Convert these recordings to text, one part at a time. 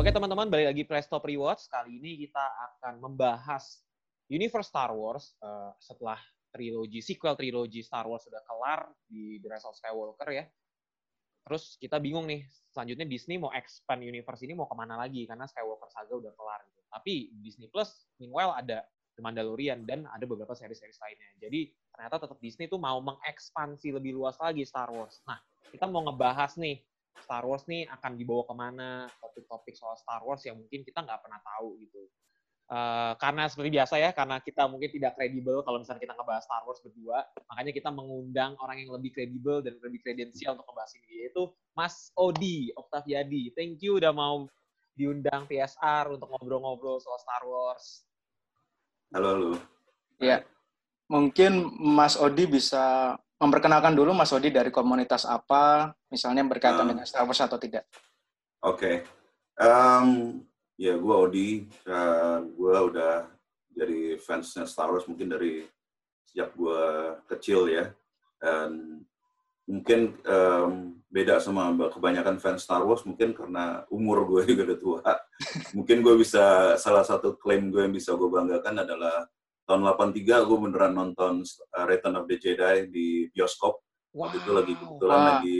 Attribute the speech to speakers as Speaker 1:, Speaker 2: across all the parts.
Speaker 1: Oke teman-teman, balik lagi Press Top Rewards. Kali ini kita akan membahas Universe Star Wars uh, setelah trilogi, sequel trilogi Star Wars sudah kelar di The Rise of Skywalker ya. Terus kita bingung nih, selanjutnya Disney mau expand universe ini mau ke mana lagi, karena Skywalker Saga udah kelar. Gitu. Tapi Disney Plus, meanwhile ada The Mandalorian dan ada beberapa seri-seri lainnya. Jadi ternyata tetap Disney tuh mau mengekspansi lebih luas lagi Star Wars. Nah, kita mau ngebahas nih Star Wars nih akan dibawa ke mana, topik-topik soal Star Wars yang mungkin kita nggak pernah tahu gitu. Uh, karena seperti biasa ya, karena kita mungkin tidak kredibel kalau misalnya kita ngebahas Star Wars berdua, makanya kita mengundang orang yang lebih kredibel dan lebih kredensial untuk ngebahas ini, yaitu Mas Odi Octaviadi. Thank you udah mau diundang PSR untuk ngobrol-ngobrol soal Star Wars.
Speaker 2: Halo, halo.
Speaker 3: Ya, mungkin Mas Odi bisa memperkenalkan dulu Mas Odi dari komunitas apa, misalnya berkaitan dengan Star Wars atau tidak.
Speaker 2: Oke, okay. um, ya gue Odi, uh, gue udah jadi fansnya Star Wars mungkin dari sejak gue kecil ya, dan mungkin um, beda sama kebanyakan fans Star Wars mungkin karena umur gue juga udah tua. mungkin gue bisa salah satu klaim gue yang bisa gue banggakan adalah tahun 83 gue beneran nonton uh, Return of the Jedi di bioskop. Wow. Waktu itu lagi kebetulan wow. lagi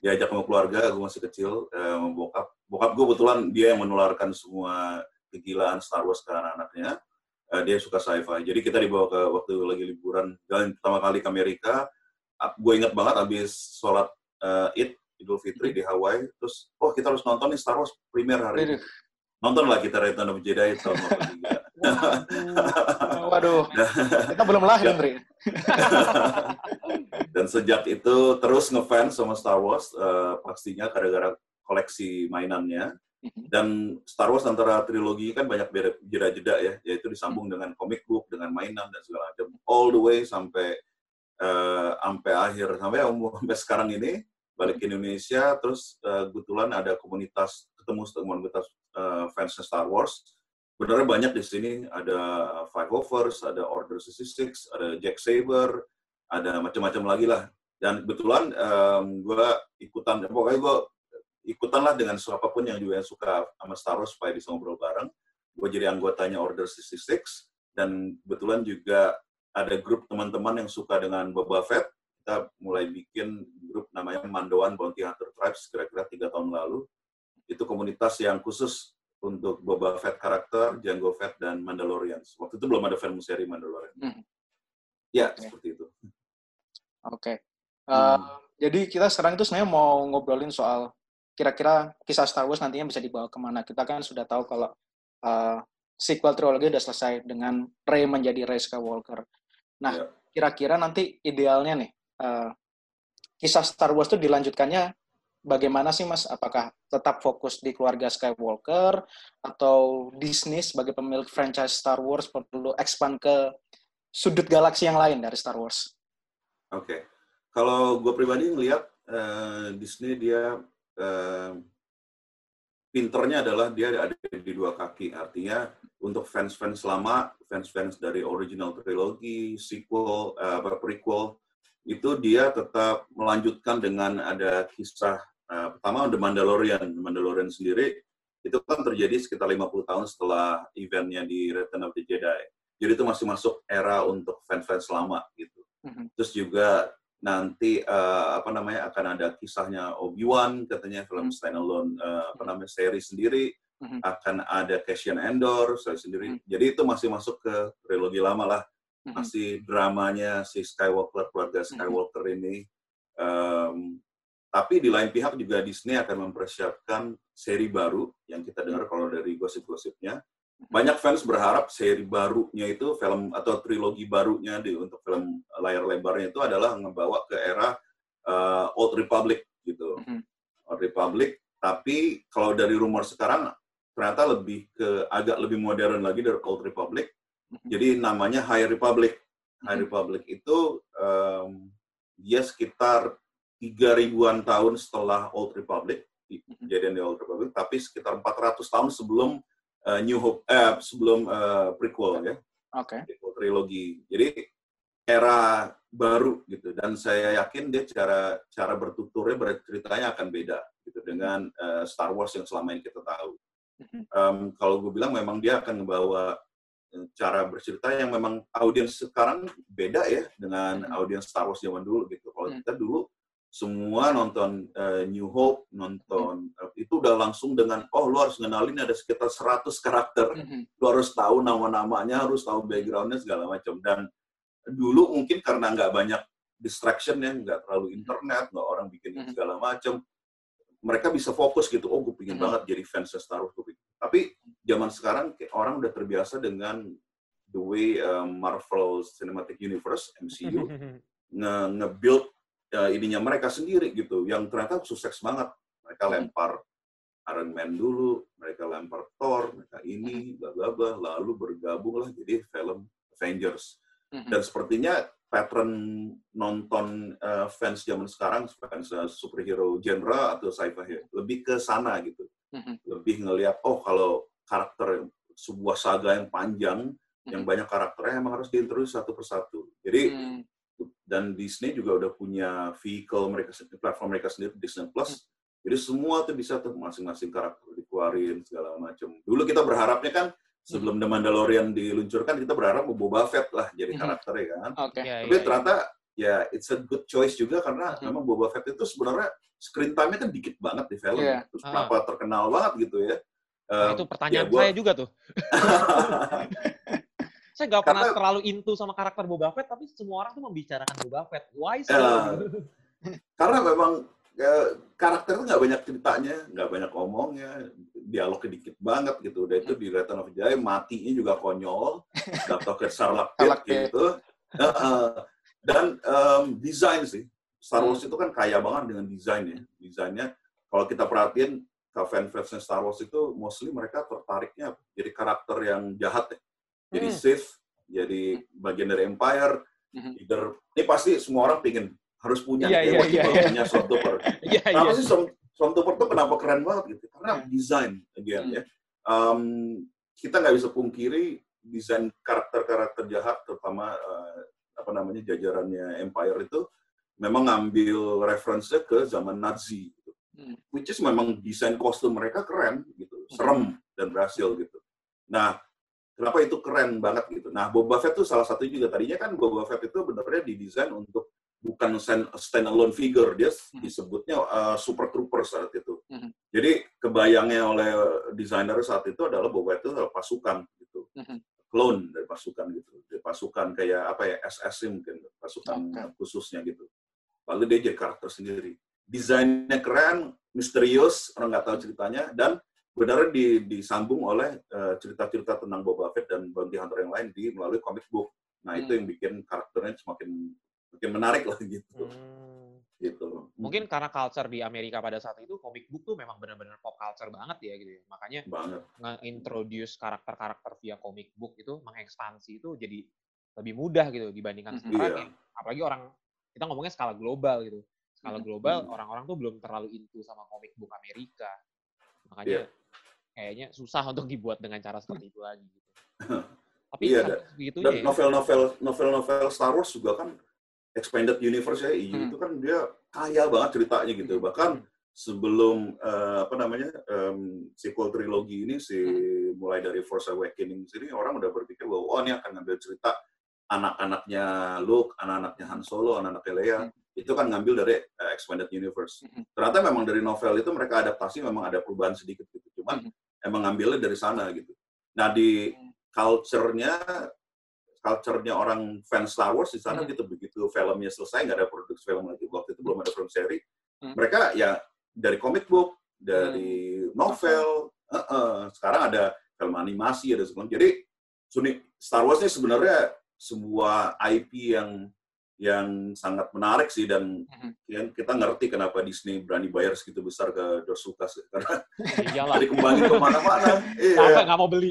Speaker 2: diajak sama keluarga, gue masih kecil, sama bokap. Bokap gue kebetulan dia yang menularkan semua kegilaan Star Wars ke anak-anaknya. Uh, dia suka sci-fi. Jadi kita dibawa ke waktu lagi liburan, jalan pertama kali ke Amerika. Gue inget banget abis sholat uh, Id, Idul Fitri di Hawaii. Terus, oh kita harus nonton nih Star Wars premier hari ini. Nonton lah kita Return of the Jedi tahun 83.
Speaker 3: Waduh, kita belum lahir, Andri.
Speaker 2: Dan sejak itu terus ngefans sama Star Wars, uh, pastinya gara-gara koleksi mainannya. Mhm. Dan Star Wars antara trilogi kan banyak jeda-jeda ya, yaitu disambung dengan comic book, dengan mainan dan segala macam, all the way sampai uh, sampai akhir sampai umur sampai sekarang ini balik ke Indonesia, terus uh, kebetulan ada komunitas ketemu komunitas uh, fans Star Wars sebenarnya banyak di sini ada Five Overs, ada Order 66, ada Jack Saber, ada macam-macam lagi lah. Dan kebetulan um, gue ikutan, pokoknya gue ikutan lah dengan siapa pun yang juga suka sama Star Wars supaya bisa ngobrol bareng. Gue jadi anggotanya Order 66 dan kebetulan juga ada grup teman-teman yang suka dengan Boba Fett. Kita mulai bikin grup namanya Mandoan Bounty Hunter Tribes kira-kira tiga tahun lalu. Itu komunitas yang khusus untuk Boba Fett karakter, Jango Fett, dan Mandalorian. Waktu itu belum ada film seri Mandalorian. Hmm. Ya, okay. seperti itu.
Speaker 3: Oke. Okay. Uh, hmm. Jadi kita sekarang itu sebenarnya mau ngobrolin soal kira-kira kisah Star Wars nantinya bisa dibawa ke mana. Kita kan sudah tahu kalau uh, sequel trilogi udah selesai dengan Rey menjadi Rey Skywalker. Nah, yeah. kira-kira nanti idealnya nih, uh, kisah Star Wars itu dilanjutkannya bagaimana sih Mas? Apakah tetap fokus di keluarga Skywalker atau Disney sebagai pemilik franchise Star Wars perlu expand ke sudut galaksi yang lain dari Star Wars?
Speaker 2: Oke, okay. kalau gue pribadi ngelihat uh, Disney dia uh, pinternya adalah dia ada di dua kaki, artinya untuk fans-fans lama, fans-fans dari original trilogi, sequel, uh, prequel, itu dia tetap melanjutkan dengan ada kisah Uh, pertama The Mandalorian. The Mandalorian sendiri itu kan terjadi sekitar 50 tahun setelah eventnya di Return of the Jedi. Jadi itu masih masuk era untuk fans-fans lama gitu. Mm-hmm. Terus juga nanti uh, apa namanya akan ada kisahnya Obi-Wan katanya film mm-hmm. standalone uh, apa namanya seri sendiri mm-hmm. akan ada Cassian Endor seri sendiri. Mm-hmm. Jadi itu masih masuk ke trilogi lama lah. Mm-hmm. Masih dramanya si Skywalker keluarga mm-hmm. Skywalker mm-hmm. ini um, tapi di lain pihak juga Disney akan mempersiapkan seri baru yang kita dengar kalau dari gosip-gosipnya. Banyak fans berharap seri barunya itu film atau trilogi barunya di untuk film layar lebarnya itu adalah membawa ke era uh, Old Republic gitu. Mm-hmm. Old Republic. Tapi kalau dari rumor sekarang ternyata lebih ke agak lebih modern lagi dari Old Republic. Mm-hmm. Jadi namanya High Republic. High mm-hmm. Republic itu um, dia sekitar tiga ribuan tahun setelah Old Republic, kejadian di Old Republic, tapi sekitar 400 tahun sebelum uh, New Hope, eh, sebelum uh, prequel ya.
Speaker 3: Oke. Okay.
Speaker 2: Prequel trilogi. Jadi era baru gitu dan saya yakin dia cara cara bertuturnya berceritanya akan beda gitu dengan uh, Star Wars yang selama ini kita tahu. um, kalau gue bilang memang dia akan membawa cara bercerita yang memang audiens sekarang beda ya dengan
Speaker 3: Hmm.
Speaker 2: audiens Star Wars zaman dulu gitu. Kalau kita dulu semua nonton eh, New Hope, nonton eh, itu udah langsung dengan oh lu harus ngenalin ada sekitar 100 karakter.
Speaker 3: Mhm.
Speaker 2: Lu harus tahu nama-namanya, harus tahu backgroundnya segala macam. Dan dulu mungkin karena nggak banyak distraction ya, nggak terlalu internet, nggak orang bikin
Speaker 3: Mhm.
Speaker 2: segala macam, mereka bisa fokus gitu. Oh, gue pingin banget jadi fans Star Wars. Tapi zaman sekarang orang udah terbiasa dengan the way uh, Marvel Cinematic Universe MCU nge nge-build uh, ininya mereka sendiri gitu, yang ternyata sukses banget. Mereka
Speaker 3: Mhm.
Speaker 2: lempar Iron Man dulu, mereka lempar Thor, mereka ini, bla bla bla, lalu bergabunglah jadi film Avengers.
Speaker 3: Mhm.
Speaker 2: Dan sepertinya pattern nonton uh, fans zaman sekarang, fans uh, superhero genre atau sci-fi lebih ke sana gitu.
Speaker 3: Mhm.
Speaker 2: Lebih ngelihat oh kalau karakter sebuah saga yang panjang, yang banyak karakternya emang harus diintroduksi satu persatu. Jadi
Speaker 3: Hmm.
Speaker 2: Dan Disney juga udah punya vehicle mereka sendiri, platform mereka sendiri Disney Plus. Jadi semua tuh bisa tuh masing-masing karakter dikeluarin segala macam. Dulu kita berharapnya kan sebelum The Mandalorian diluncurkan kita berharap Boba Fett lah jadi
Speaker 3: Mhm.
Speaker 2: karakternya kan.
Speaker 3: Oke.
Speaker 1: Iya,
Speaker 2: Tapi
Speaker 1: iya, iya.
Speaker 2: ternyata ya it's a good choice juga karena
Speaker 3: Mhm.
Speaker 2: memang Boba Fett itu sebenarnya screen time-nya kan dikit banget di film.
Speaker 3: Iya.
Speaker 2: Terus
Speaker 1: Ah.
Speaker 2: kenapa terkenal banget gitu ya.
Speaker 1: Nah, itu pertanyaan
Speaker 2: ya gua-
Speaker 1: saya juga tuh. Saya nggak pernah
Speaker 2: Karena-
Speaker 1: terlalu into sama karakter Boba Fett, tapi semua orang tuh membicarakan Boba Fett. Why so?
Speaker 2: Ya. karena memang ya, karakter itu nggak banyak ceritanya, nggak banyak omongnya, dialognya dikit banget gitu. Udah itu di Return of Jedi matinya juga konyol, jatuh ke Sarlacc Pit
Speaker 3: Sarlacc Pit.
Speaker 2: gitu. Heeh. Dan em, desain sih, Star Wars itu kan kaya banget dengan desainnya. Desainnya kalau kita perhatiin ke fans-fansnya Star Wars itu mostly mereka tertariknya jadi karakter yang jahat ya. Jadi
Speaker 1: Hmm.
Speaker 2: Sith, jadi bagian dari Empire,
Speaker 3: Mhm.
Speaker 2: leader. Ini pasti semua orang pingin harus punya
Speaker 1: iya,
Speaker 2: waktu
Speaker 1: iya,
Speaker 2: baru
Speaker 1: iya.
Speaker 2: punya Stormtrooper.
Speaker 1: Iya, iya.
Speaker 2: Kenapa sih Storm- Stormtrooper tuh kenapa keren banget gitu? Karena
Speaker 3: Hmm.
Speaker 2: desain again
Speaker 3: Hmm.
Speaker 2: ya. Um, kita nggak bisa pungkiri desain karakter-karakter jahat terutama uh, apa namanya jajarannya Empire itu memang ngambil referensinya ke zaman Nazi gitu.
Speaker 3: Hmm.
Speaker 2: Which is memang desain kostum mereka keren gitu, serem dan berhasil gitu. Nah, kenapa itu keren banget gitu. Nah, Boba Fett itu salah satu juga tadinya kan Boba Fett itu benernya didesain untuk bukan stand, standalone figure, dia
Speaker 3: Hmm.
Speaker 2: disebutnya uh, super trooper saat itu.
Speaker 3: Mhm.
Speaker 2: Jadi kebayangnya oleh desainer saat itu adalah Boba Fett itu adalah pasukan gitu.
Speaker 3: Mhm.
Speaker 2: Clone dari pasukan gitu. Dari pasukan kayak apa ya, SS mungkin, pasukan
Speaker 3: Oke.
Speaker 2: khususnya gitu. Lalu dia jadi karakter sendiri. Desainnya keren, misterius, orang nggak tahu ceritanya, dan benar di, disambung oleh eh, cerita-cerita tentang Boba Fett dan bounty hunter yang lain di melalui comic book. Nah itu
Speaker 3: Hmm.
Speaker 2: yang bikin karakternya semakin semakin menarik lah gitu.
Speaker 1: Hmm.
Speaker 2: gitu.
Speaker 1: Mungkin karena culture di Amerika pada saat itu comic book tuh memang benar-benar pop culture banget ya gitu. ya. Makanya
Speaker 2: banget.
Speaker 1: nge-introduce karakter-karakter via comic book itu mengekspansi itu jadi lebih mudah gitu dibandingkan
Speaker 3: Mhm.
Speaker 1: sekarang
Speaker 2: Iya.
Speaker 1: yang apalagi orang kita ngomongnya skala global gitu. Skala global orang-orang tuh belum terlalu into sama comic book Amerika. Makanya
Speaker 2: Iya.
Speaker 1: Kayaknya susah untuk dibuat dengan cara seperti itu lagi gitu. Tapi
Speaker 2: Iya, dan- Dan
Speaker 1: ya.
Speaker 2: novel-novel novel-novel Star Wars juga kan expanded universe ya, EU
Speaker 3: Hmm.
Speaker 2: itu kan dia kaya banget ceritanya gitu.
Speaker 3: Hmm.
Speaker 2: Bahkan sebelum eh, apa namanya em, sequel trilogi ini si
Speaker 3: Hmm.
Speaker 2: mulai dari Force Awakening sini orang udah berpikir bahwa oh ini akan ngambil cerita anak-anaknya Luke, anak-anaknya Han Solo, anak-anaknya Leia.
Speaker 3: Hmm.
Speaker 2: Itu kan ngambil dari eh, expanded universe.
Speaker 3: Hmm.
Speaker 2: Ternyata memang dari novel itu mereka adaptasi memang ada perubahan sedikit gitu. Cuman
Speaker 3: Hmm.
Speaker 2: emang ngambilnya dari sana gitu. Nah di
Speaker 3: Hmm.
Speaker 2: culture-nya culture-nya orang fans Star Wars di sana gitu begitu filmnya selesai nggak ada produksi film lagi waktu itu belum ada film seri mereka ya dari comic book dari novel eh, eh, sekarang ada film animasi ada segala jadi Suni Star Wars ini sebenarnya sebuah IP yang yang sangat menarik sih dan
Speaker 3: Mhm.
Speaker 2: ya, kita ngerti kenapa Disney berani bayar segitu besar ke George Lucas karena
Speaker 1: Iyalah.
Speaker 2: dikembangin ke mana-mana iya.
Speaker 1: Capek nggak mau beli.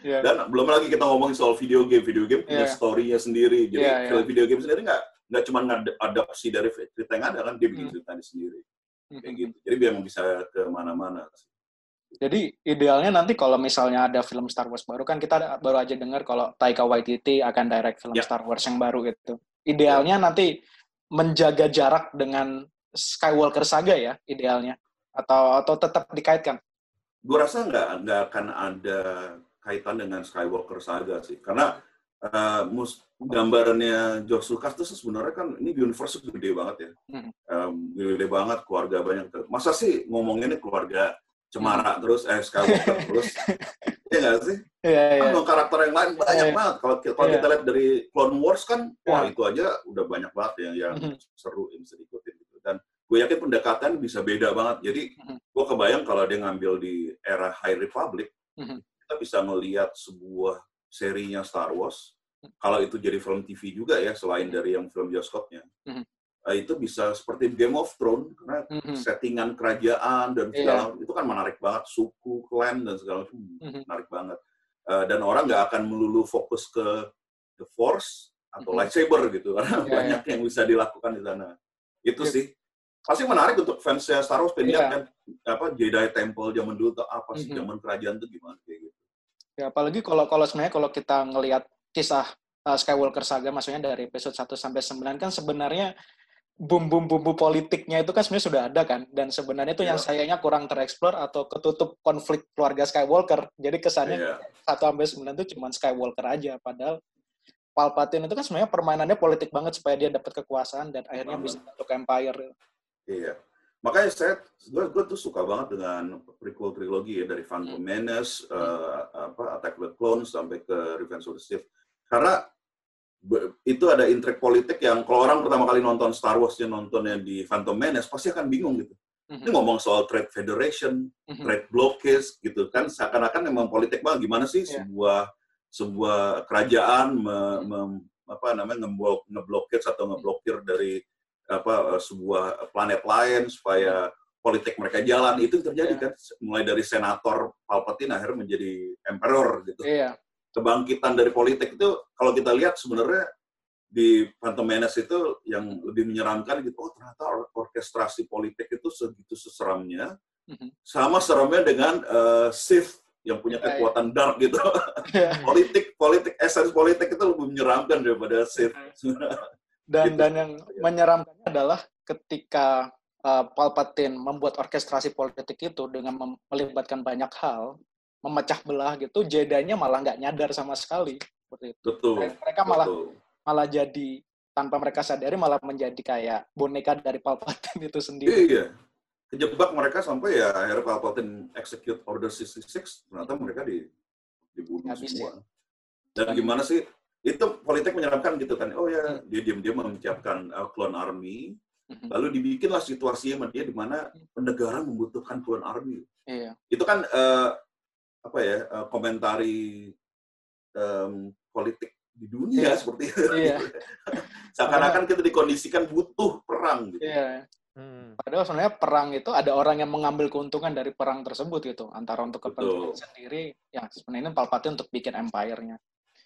Speaker 3: Iya.
Speaker 2: Dan belum lagi kita ngomongin soal video game, video game punya
Speaker 3: Iya.
Speaker 2: story-nya sendiri. Jadi
Speaker 3: Iya, iya.
Speaker 2: film video game sendiri nggak nggak cuma adaptasi dari cerita yang ada kan, dia bikin
Speaker 3: Hmm.
Speaker 2: ceritanya sendiri. Kayak
Speaker 3: Mhm.
Speaker 2: gitu. Jadi dia bisa ke mana-mana.
Speaker 3: Jadi idealnya nanti kalau misalnya ada film Star Wars baru kan kita baru aja dengar kalau Taika Waititi akan direct film
Speaker 2: Ya.
Speaker 3: Star Wars yang baru gitu. Idealnya nanti menjaga jarak dengan Skywalker saga ya idealnya atau atau tetap dikaitkan.
Speaker 2: gue rasa nggak nggak akan ada kaitan dengan Skywalker saga sih, karena uh, mus gambarannya George Lucas itu sebenarnya kan ini universe gede banget ya, um, gede banget keluarga banyak. Masa sih ngomonginnya keluarga cemara hmm. terus eh Skywalker terus ya nggak sih
Speaker 3: Iya, iya.
Speaker 2: Kan karakter yang lain banyak yeah. banget. Kalau kalau yeah. kita lihat dari Clone Wars kan, yeah. wah itu aja udah banyak banget yang yang mm -hmm. seru yang bisa diikutin gitu. Dan gue yakin pendekatan bisa beda banget. Jadi mm -hmm. gue kebayang kalau dia ngambil di era High Republic, mm -hmm. kita bisa melihat sebuah serinya Star Wars. Kalau itu jadi film TV juga ya, selain dari yang film bioskopnya. -hmm itu bisa seperti Game of Thrones karena mm-hmm. settingan kerajaan dan segala yeah. itu kan menarik banget suku klan dan segala macam mm-hmm. menarik banget uh, dan orang nggak akan melulu fokus ke the Force atau mm-hmm. lightsaber gitu karena yeah, banyak yeah. yang bisa dilakukan di sana itu yeah. sih pasti menarik untuk fansnya Star Wars pengen yeah. kan apa Jedi Temple zaman dulu atau apa sih mm-hmm. zaman kerajaan itu gimana kayak gitu
Speaker 3: ya apalagi kalau kalau sebenarnya kalau kita ngelihat kisah uh, Skywalker saga maksudnya dari episode 1 sampai 9 kan sebenarnya bumbu-bumbu politiknya itu kan sebenarnya sudah ada kan dan sebenarnya itu yeah. yang iya. sayangnya kurang tereksplor atau ketutup konflik keluarga Skywalker jadi kesannya yeah. satu sampai sembilan itu cuma Skywalker aja padahal Palpatine itu kan sebenarnya permainannya politik banget supaya dia dapat kekuasaan dan akhirnya bisa bentuk empire
Speaker 2: iya makanya saya gue, gue tuh suka banget dengan prequel trilogi ya dari Phantom hmm. Menace hmm. Uh, apa Attack the Clones sampai ke Revenge of the Sith karena itu ada intrik politik yang kalau orang pertama kali nonton Star Wars dia nontonnya di Phantom Menace pasti akan bingung gitu. Mm-hmm. Ini ngomong soal trade federation, mm-hmm. trade blockage gitu kan seakan-akan memang politik banget gimana sih yeah. sebuah sebuah kerajaan me, me, apa namanya ngeblok ngeblokir atau ngeblokir dari apa sebuah planet lain supaya politik mereka jalan itu terjadi yeah. kan mulai dari senator Palpatine akhirnya menjadi emperor gitu.
Speaker 3: Yeah
Speaker 2: kebangkitan dari politik itu kalau kita lihat sebenarnya di Phantom Menace itu yang lebih menyeramkan gitu oh ternyata or orkestrasi politik itu segitu seseramnya mm-hmm. sama seramnya dengan uh, Sith yang punya iya, iya. kekuatan dark gitu iya. politik politik esensi politik itu lebih menyeramkan daripada Sith
Speaker 3: dan gitu. dan yang menyeramkannya adalah ketika uh, Palpatine membuat orkestrasi politik itu dengan melibatkan banyak hal memecah belah gitu, jedanya malah nggak nyadar sama sekali seperti itu.
Speaker 2: Betul.
Speaker 3: Mereka malah betul. malah jadi tanpa mereka sadari malah menjadi kayak boneka dari Palpatine itu sendiri.
Speaker 2: Iya. Kejebak mereka sampai ya akhirnya Palpatine execute Order 66, ternyata mereka di, dibunuh Habis semua. Ya. Dan gimana sih? Itu politik menyeramkan gitu kan. Oh ya, dia diam-diam menyiapkan uh, clone army, mhm. lalu dibikinlah situasinya dia di mana negara membutuhkan clone army.
Speaker 3: Iya.
Speaker 2: Itu kan uh, apa ya uh, komentari um, politik di dunia yeah. seperti itu. Yeah. Seakan-akan kita dikondisikan butuh perang gitu.
Speaker 3: Yeah. Hmm. Padahal sebenarnya perang itu ada orang yang mengambil keuntungan dari perang tersebut gitu antara untuk kepentingan sendiri, ya sebenarnya Palpatine untuk bikin empire-nya.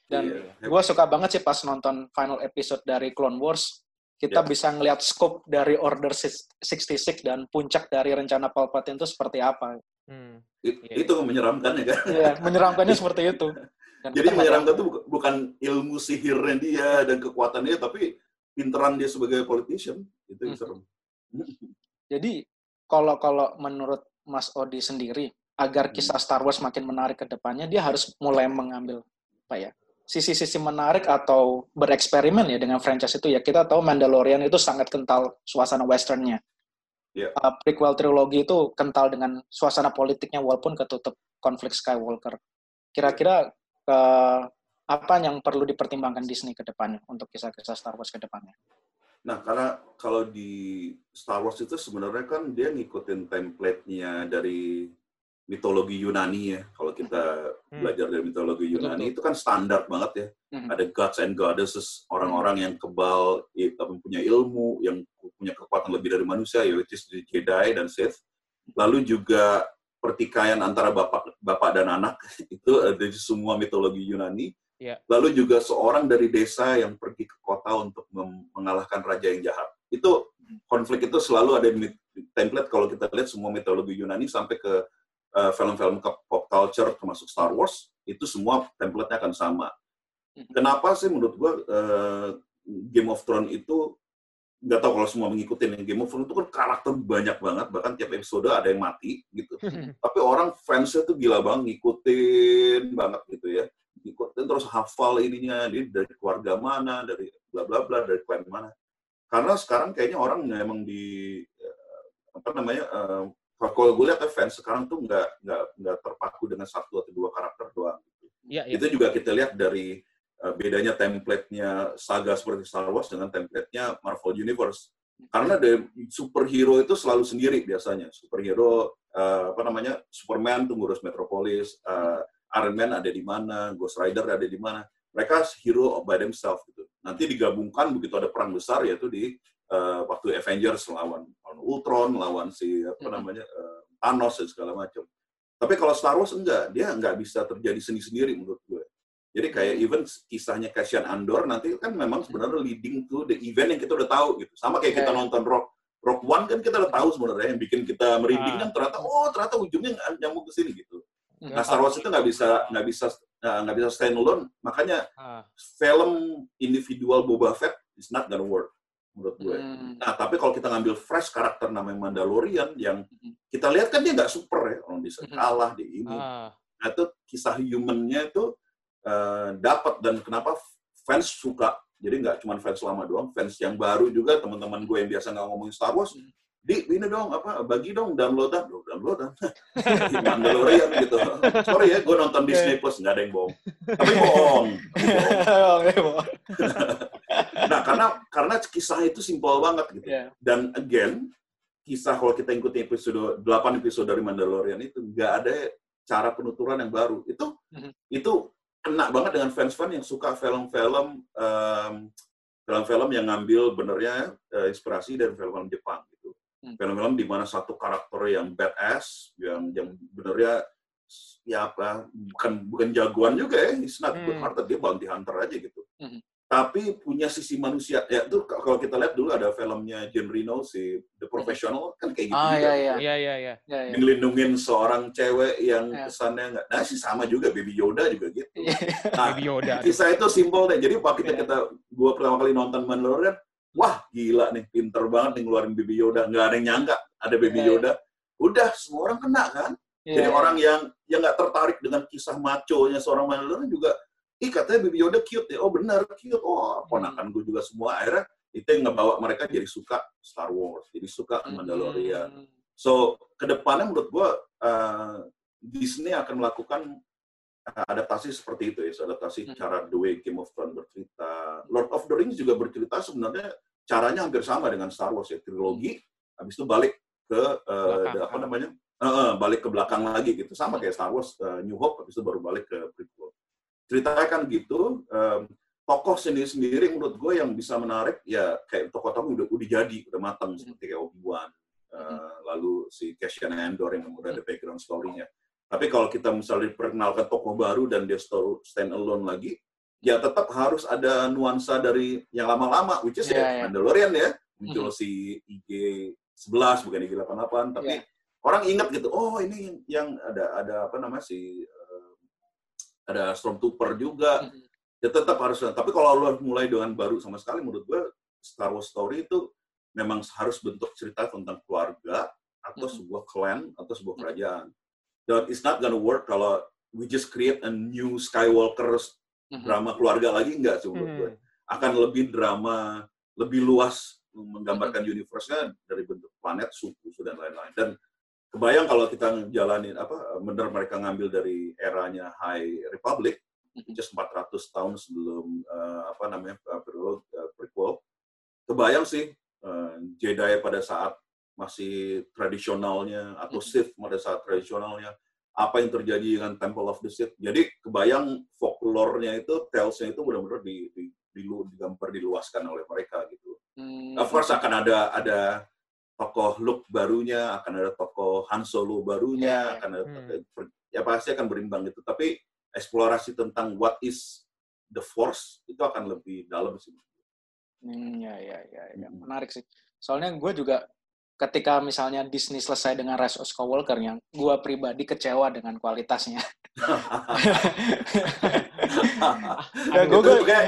Speaker 3: Dan yeah. gue suka banget sih pas nonton final episode dari Clone Wars, kita yeah. bisa ngelihat scope dari Order 66 dan puncak dari rencana Palpatine itu seperti apa.
Speaker 2: Hmm. It, yeah. Itu menyeramkan ya kan?
Speaker 3: Iya, menyeramkannya seperti itu.
Speaker 2: Dan Jadi menyeramkan itu bukan ilmu sihirnya dia dan kekuatannya, tapi pinteran dia sebagai politician itu yang hmm. serem.
Speaker 3: Jadi kalau kalau menurut Mas Odi sendiri, agar hmm. kisah Star Wars makin menarik ke depannya, dia harus mulai mengambil apa ya sisi-sisi menarik atau bereksperimen ya dengan franchise itu ya kita tahu Mandalorian itu sangat kental suasana westernnya yeah. uh, prequel trilogi itu kental dengan suasana politiknya walaupun ketutup konflik Skywalker. Kira-kira uh, apa yang perlu dipertimbangkan Disney ke depannya untuk kisah-kisah Star Wars ke depannya?
Speaker 2: Nah, karena kalau di Star Wars itu sebenarnya kan dia ngikutin template-nya dari mitologi Yunani ya. Kalau kita hmm. belajar dari mitologi Yunani Betul. itu kan standar banget ya. Hmm. Ada gods and goddesses, orang-orang yang kebal, punya ilmu, yang punya kekuatan lebih dari manusia, yaitu Jedi dan Sith. Lalu juga pertikaian antara bapak bapak dan anak itu dari semua mitologi Yunani. Yeah. Lalu juga seorang dari desa yang pergi ke kota untuk mengalahkan raja yang jahat. Itu konflik itu selalu ada di template kalau kita lihat semua mitologi Yunani sampai ke film-film uh, pop culture termasuk Star Wars itu semua template-nya akan sama. Kenapa sih menurut gua uh, Game of Thrones itu nggak tahu kalau semua mengikuti Game of Thrones itu kan karakter banyak banget bahkan tiap episode ada yang mati gitu. Tapi orang fansnya tuh gila banget ngikutin banget gitu ya. Ngikutin terus hafal ininya dia dari keluarga mana dari bla bla bla dari klan mana. Karena sekarang kayaknya orang memang di eh, apa namanya uh, kalau gue lihat ya, fans sekarang tuh nggak nggak nggak terpaku dengan satu atau dua karakter doang gitu.
Speaker 1: Ya, ya.
Speaker 2: itu juga kita lihat dari Eh, bedanya template-nya saga seperti Star Wars dengan template-nya Marvel Universe. Karena the superhero itu selalu sendiri biasanya. Superhero uh, apa namanya? Superman tuh ngurus Metropolis, uh, Iron Man ada di mana, Ghost Rider ada di mana. Mereka hero by themselves gitu. Nanti digabungkan begitu ada perang besar yaitu di uh, waktu Avengers lawan, lawan Ultron, lawan si apa namanya uh, Thanos dan segala macam. Tapi kalau Star Wars enggak, dia enggak bisa terjadi sendiri-sendiri menurut gue. Jadi kayak even kisahnya Cassian Andor nanti kan memang sebenarnya leading to the event yang kita udah tahu gitu. Sama kayak kita nonton Rock Rock One kan kita udah tahu sebenarnya yang bikin kita merinding kan ternyata oh ternyata ujungnya nyambung ke sini gitu. Nah Star Wars itu nggak bisa nggak bisa nggak bisa stand alone. Makanya film individual Boba Fett is not gonna work menurut gue. Hmm. Nah tapi kalau kita ngambil fresh karakter namanya Mandalorian yang kita lihat kan dia nggak super ya orang bisa kalah di ini. Nah itu kisah humannya itu uh, dapat dan kenapa fans suka. Jadi nggak cuma fans lama doang, fans yang baru juga teman-teman gue yang biasa nggak ngomongin Star Wars, hmm. di ini dong apa bagi dong downloadan, downloadan, Mandalorian gitu. Sorry ya, gue nonton Disney Plus nggak ada yang bohong, tapi bohong. nah karena kisah itu simpel banget gitu. Yeah. Dan again kisah kalau kita ikuti episode 8 episode dari Mandalorian itu nggak ada cara penuturan yang baru. Itu mm -hmm. itu kena banget dengan fans-fans yang suka film-film um, film-film yang ngambil benernya uh, inspirasi dari film-film Jepang gitu. Hmm. Film-film di mana satu karakter yang badass, yang yang benernya ya apa bukan bukan jagoan juga ya, he's not hmm. good hearted dia bounty hunter aja gitu. Hmm tapi punya sisi manusia. Ya itu kalau kita lihat dulu ada filmnya Jim Reno si The Professional kan kayak gitu
Speaker 3: ah,
Speaker 2: juga.
Speaker 3: Iya iya.
Speaker 1: Iya iya iya.
Speaker 2: Ya, Ngelindungin seorang cewek yang ya. kesannya nggak. Nah sih sama juga Baby Yoda juga gitu. Iya. Nah, Baby Yoda. Kisah itu simpel deh. Jadi waktu kita ya. kita gua pertama kali nonton Mandalorian, wah gila nih, pinter banget nih ngeluarin Baby Yoda. Nggak ada yang nyangka ada Baby ya, Yoda. Udah semua orang kena kan. Ya, Jadi orang yang yang nggak tertarik dengan kisah maco-nya seorang Mandalorian juga ih katanya Baby Yoda cute ya, oh benar cute, oh ponakan gue juga semua akhirnya itu yang ngebawa mereka jadi suka Star Wars, jadi suka hmm. Mandalorian. So ke depannya menurut gue uh, Disney akan melakukan uh, adaptasi seperti itu ya, adaptasi hmm. cara The Way Game of Thrones bercerita. Lord of the Rings juga bercerita sebenarnya caranya hampir sama dengan Star Wars ya, trilogi, hmm. habis itu balik ke uh, apa namanya, uh, uh, balik ke belakang lagi gitu, sama kayak Star Wars uh, New Hope, habis itu baru balik ke prequel ceritanya kan gitu um, tokoh sendiri sendiri menurut gue yang bisa menarik ya kayak tokoh-tokoh udah udah jadi udah matang hmm. seperti kayak Obi Wan uh, lalu si Cassian Andor yang udah ada hmm. background story-nya tapi kalau kita misalnya diperkenalkan tokoh baru dan dia stand alone lagi ya tetap harus ada nuansa dari yang lama-lama which is yeah, ya yeah. Mandalorian ya muncul mm -hmm. si IG 11 bukan IG 88 tapi yeah. orang ingat gitu oh ini yang, yang ada ada apa namanya si ada Stormtrooper juga. Mm-hmm. Ya tetap harus. Tapi kalau lo mulai dengan baru sama sekali, menurut gue Star Wars story itu memang harus bentuk cerita tentang keluarga atau mm-hmm. sebuah clan atau sebuah mm-hmm. kerajaan. Dan it's not gonna work kalau we just create a new Skywalker drama keluarga lagi enggak sih menurut gue. Akan lebih drama, lebih luas menggambarkan universe-nya dari bentuk planet, suku, dan lain-lain. Dan kebayang kalau kita jalanin apa benar mereka ngambil dari eranya High Republic just 400 tahun sebelum uh, apa namanya uh, prequel, uh, prequel kebayang sih uh, Jedi pada saat masih tradisionalnya atau Sith pada saat tradisionalnya apa yang terjadi dengan Temple of the Sith jadi kebayang folklore-nya itu tales-nya itu benar-benar di, di, di, digambar diluaskan oleh mereka gitu. Hmm. Of course akan ada ada tokoh Luke barunya, akan ada tokoh Han Solo barunya, yeah. akan ada hmm. ya pasti akan berimbang gitu. Tapi eksplorasi tentang what is the Force itu akan lebih dalam sih.
Speaker 3: Hmm, ya, ya, ya, ya. Hmm. menarik sih. Soalnya gue juga ketika misalnya Disney selesai dengan Rise of Skywalker yang gue pribadi kecewa dengan kualitasnya.
Speaker 2: ya, gue gue kayak,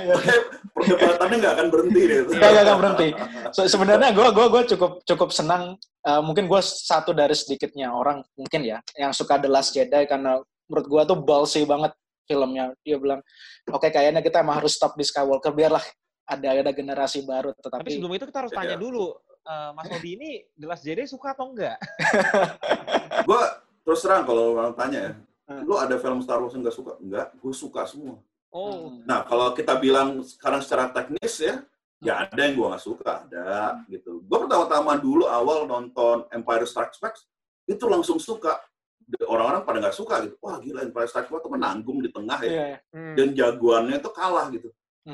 Speaker 2: perdebatannya nggak akan berhenti deh.
Speaker 3: Nggak nggak berhenti. So, sebenarnya gue gue gue cukup cukup senang. Uh, mungkin gue satu dari sedikitnya orang mungkin ya yang suka The Last Jedi karena menurut gue tuh ballsy banget filmnya. Dia bilang, oke okay, kayaknya kita emang harus stop di Skywalker biarlah ada ada generasi baru. Tetapi
Speaker 1: Tapi sebelum itu kita harus tanya dulu, uh, Mas Obi ini The Last Jedi suka atau enggak?
Speaker 2: gue terus terang kalau orang tanya ya, lu ada film Star Wars yang gak suka? Enggak, gue suka semua.
Speaker 1: Oh.
Speaker 2: Nah, kalau kita bilang sekarang secara teknis ya, ya ada yang gue gak suka, ada gitu. Gue pertama-tama dulu awal nonton Empire Strikes Back, itu langsung suka. Orang-orang pada nggak suka gitu. Wah gila Empire Strikes Back tuh menanggung di tengah ya.
Speaker 3: Iya,
Speaker 1: Hmm.
Speaker 2: Dan jagoannya tuh kalah gitu.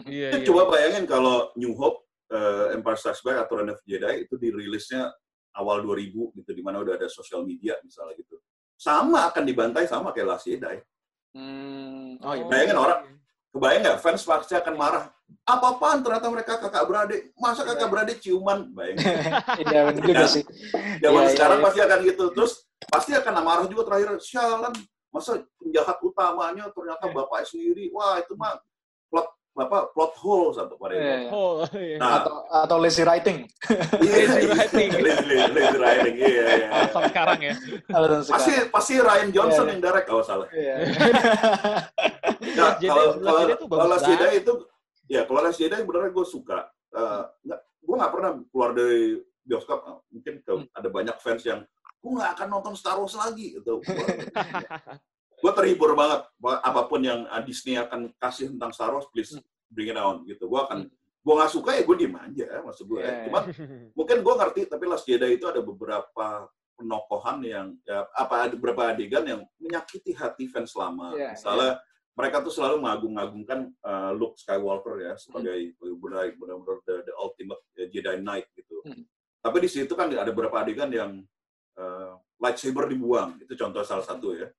Speaker 1: Iya,
Speaker 2: Ya,
Speaker 1: iya.
Speaker 2: Coba bayangin kalau New Hope, eh, Empire Strikes Back atau Return of Jedi itu dirilisnya awal 2000 gitu, di mana udah ada sosial media misalnya gitu. Sama akan dibantai sama kayak Last Jedi.
Speaker 3: Hmm, oh iya.
Speaker 2: Bayangin orang, kebayang nggak fans pasti akan marah. Apa-apaan ternyata mereka kakak beradik. Masa kakak beradik ciuman? Bayangin.
Speaker 3: Iya benar juga sih.
Speaker 2: Zaman
Speaker 3: Iya, iya,
Speaker 2: sekarang
Speaker 3: iya.
Speaker 2: pasti akan gitu. Terus pasti akan marah juga terakhir. Sialan, masa penjahat utamanya ternyata
Speaker 1: Iya.
Speaker 2: bapak sendiri. Wah itu mah apa plot hole satu pada itu.
Speaker 3: Iya, iya.
Speaker 1: Oh, iya.
Speaker 2: Nah,
Speaker 3: Atau atau lazy writing.
Speaker 2: Iya,
Speaker 1: Lazy writing.
Speaker 2: lazy, lazy writing, iya, iya.
Speaker 1: Alasan sekarang ya.
Speaker 3: Alasan
Speaker 2: Pasti
Speaker 3: sekarang.
Speaker 2: pasti Ryan Johnson
Speaker 3: Iya,
Speaker 2: yang direct kalau salah.
Speaker 3: Iya.
Speaker 2: Ya,
Speaker 1: Jedi-
Speaker 2: kalau kalau kalau
Speaker 1: bagus
Speaker 2: Last Jedi
Speaker 1: banget.
Speaker 2: itu ya kalau Last Jedi beneran gue suka. Eh, nggak, gue nggak pernah keluar dari bioskop. Eh, Mungkin ke-
Speaker 3: Hmm.
Speaker 2: ada banyak fans yang gue nggak akan nonton Star Wars lagi gitu. gue terhibur banget. Apa pun yang uh, Disney akan kasih tentang Star Wars, please
Speaker 3: Hmm.
Speaker 2: bring it on gitu. Gue akan gue nggak suka ya gue diem aja maksud gue.
Speaker 3: Iya,
Speaker 2: Cuma mungkin gue ngerti tapi Last Jedi itu ada beberapa penokohan yang ya, apa ada beberapa adegan yang menyakiti hati fans lama.
Speaker 3: Iya,
Speaker 2: Misalnya mereka tuh selalu mengagung-agungkan uh, Luke Skywalker ya sebagai benar- benar-benar the, the ultimate uh, Jedi Knight gitu.
Speaker 3: Hmm.
Speaker 2: Tapi di situ kan ada beberapa adegan yang uh, lightsaber dibuang. Itu contoh salah satu ya.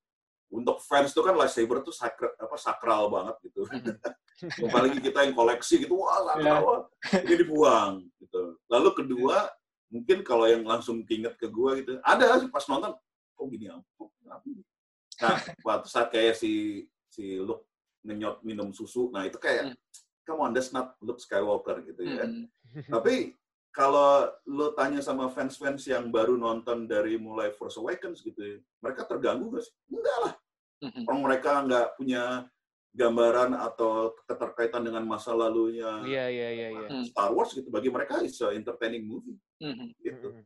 Speaker 2: Untuk fans tuh kan lightsaber tuh sakral, apa sakral banget gitu. Apalagi kita yang koleksi gitu, wah sakral,
Speaker 3: Iya.
Speaker 2: wah, ini dibuang gitu. Lalu kedua, mungkin kalau yang langsung keinget ke gua gitu, ada sih pas nonton, kok gini ini? Nah, waktu saat kayak si si Luke ngenyot minum susu, nah itu kayak,
Speaker 3: Hmm.
Speaker 2: come on, that's not Luke Skywalker gitu ya.
Speaker 3: Hmm.
Speaker 2: Tapi kalau lu tanya sama fans-fans yang baru nonton dari mulai Force Awakens gitu, ya, mereka terganggu nggak sih? Enggak lah.
Speaker 3: Hmm.
Speaker 2: Orang mereka nggak punya gambaran atau keterkaitan dengan masa lalunya
Speaker 1: Iya, iya, iya, iya.
Speaker 3: Hmm.
Speaker 2: Star Wars gitu. Bagi mereka it's a entertaining movie
Speaker 3: Hmm.
Speaker 2: gitu.
Speaker 1: Hmm.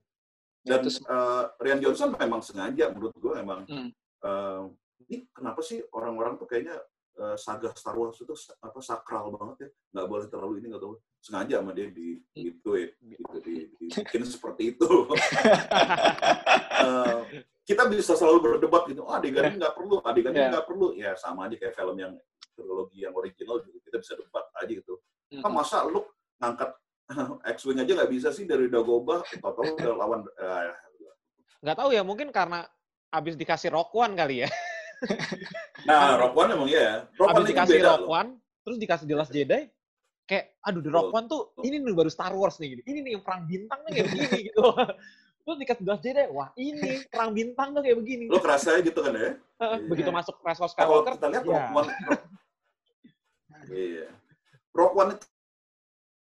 Speaker 2: Dan eh, Rian Johnson memang sengaja menurut gue memang
Speaker 3: Hmm.
Speaker 2: eh, ini kenapa sih orang-orang tuh kayaknya eh, saga Star Wars itu apa sakral banget ya. Nggak boleh terlalu ini nggak tahu sengaja sama dia di gitu ya gitu di, dibikin seperti itu. Eh, kita bisa selalu berdebat gitu. Oh adegan ini nggak perlu adegan ini
Speaker 3: Yeah.
Speaker 2: nggak perlu. Ya sama aja kayak film yang trilogi yang original juga kita bisa debat aja gitu. Kan masa lu ngangkat X-wing aja nggak bisa sih dari Dagobah? Atau udah lawan eh,
Speaker 1: Nggak tahu ya, mungkin karena abis dikasih Rock One kali ya.
Speaker 2: Nah, Rock One emang iya. Rock
Speaker 1: Abis
Speaker 2: One
Speaker 1: dikasih
Speaker 2: beda
Speaker 1: Rock
Speaker 2: loh.
Speaker 1: One, terus dikasih The Last Jedi, kayak aduh The Rock
Speaker 2: Betul.
Speaker 1: One tuh ini nih baru Star Wars nih, gini. ini nih yang perang bintang nih kayak begini gitu. Terus dikasih The Last Jedi, wah ini perang bintang tuh kayak begini.
Speaker 2: Lo kerasa gitu kan ya? Iya.
Speaker 1: Begitu masuk Rise of
Speaker 2: Kalau
Speaker 1: Skywalker,
Speaker 2: kita lihat
Speaker 1: ya.
Speaker 2: Rock One, iya. Rock One itu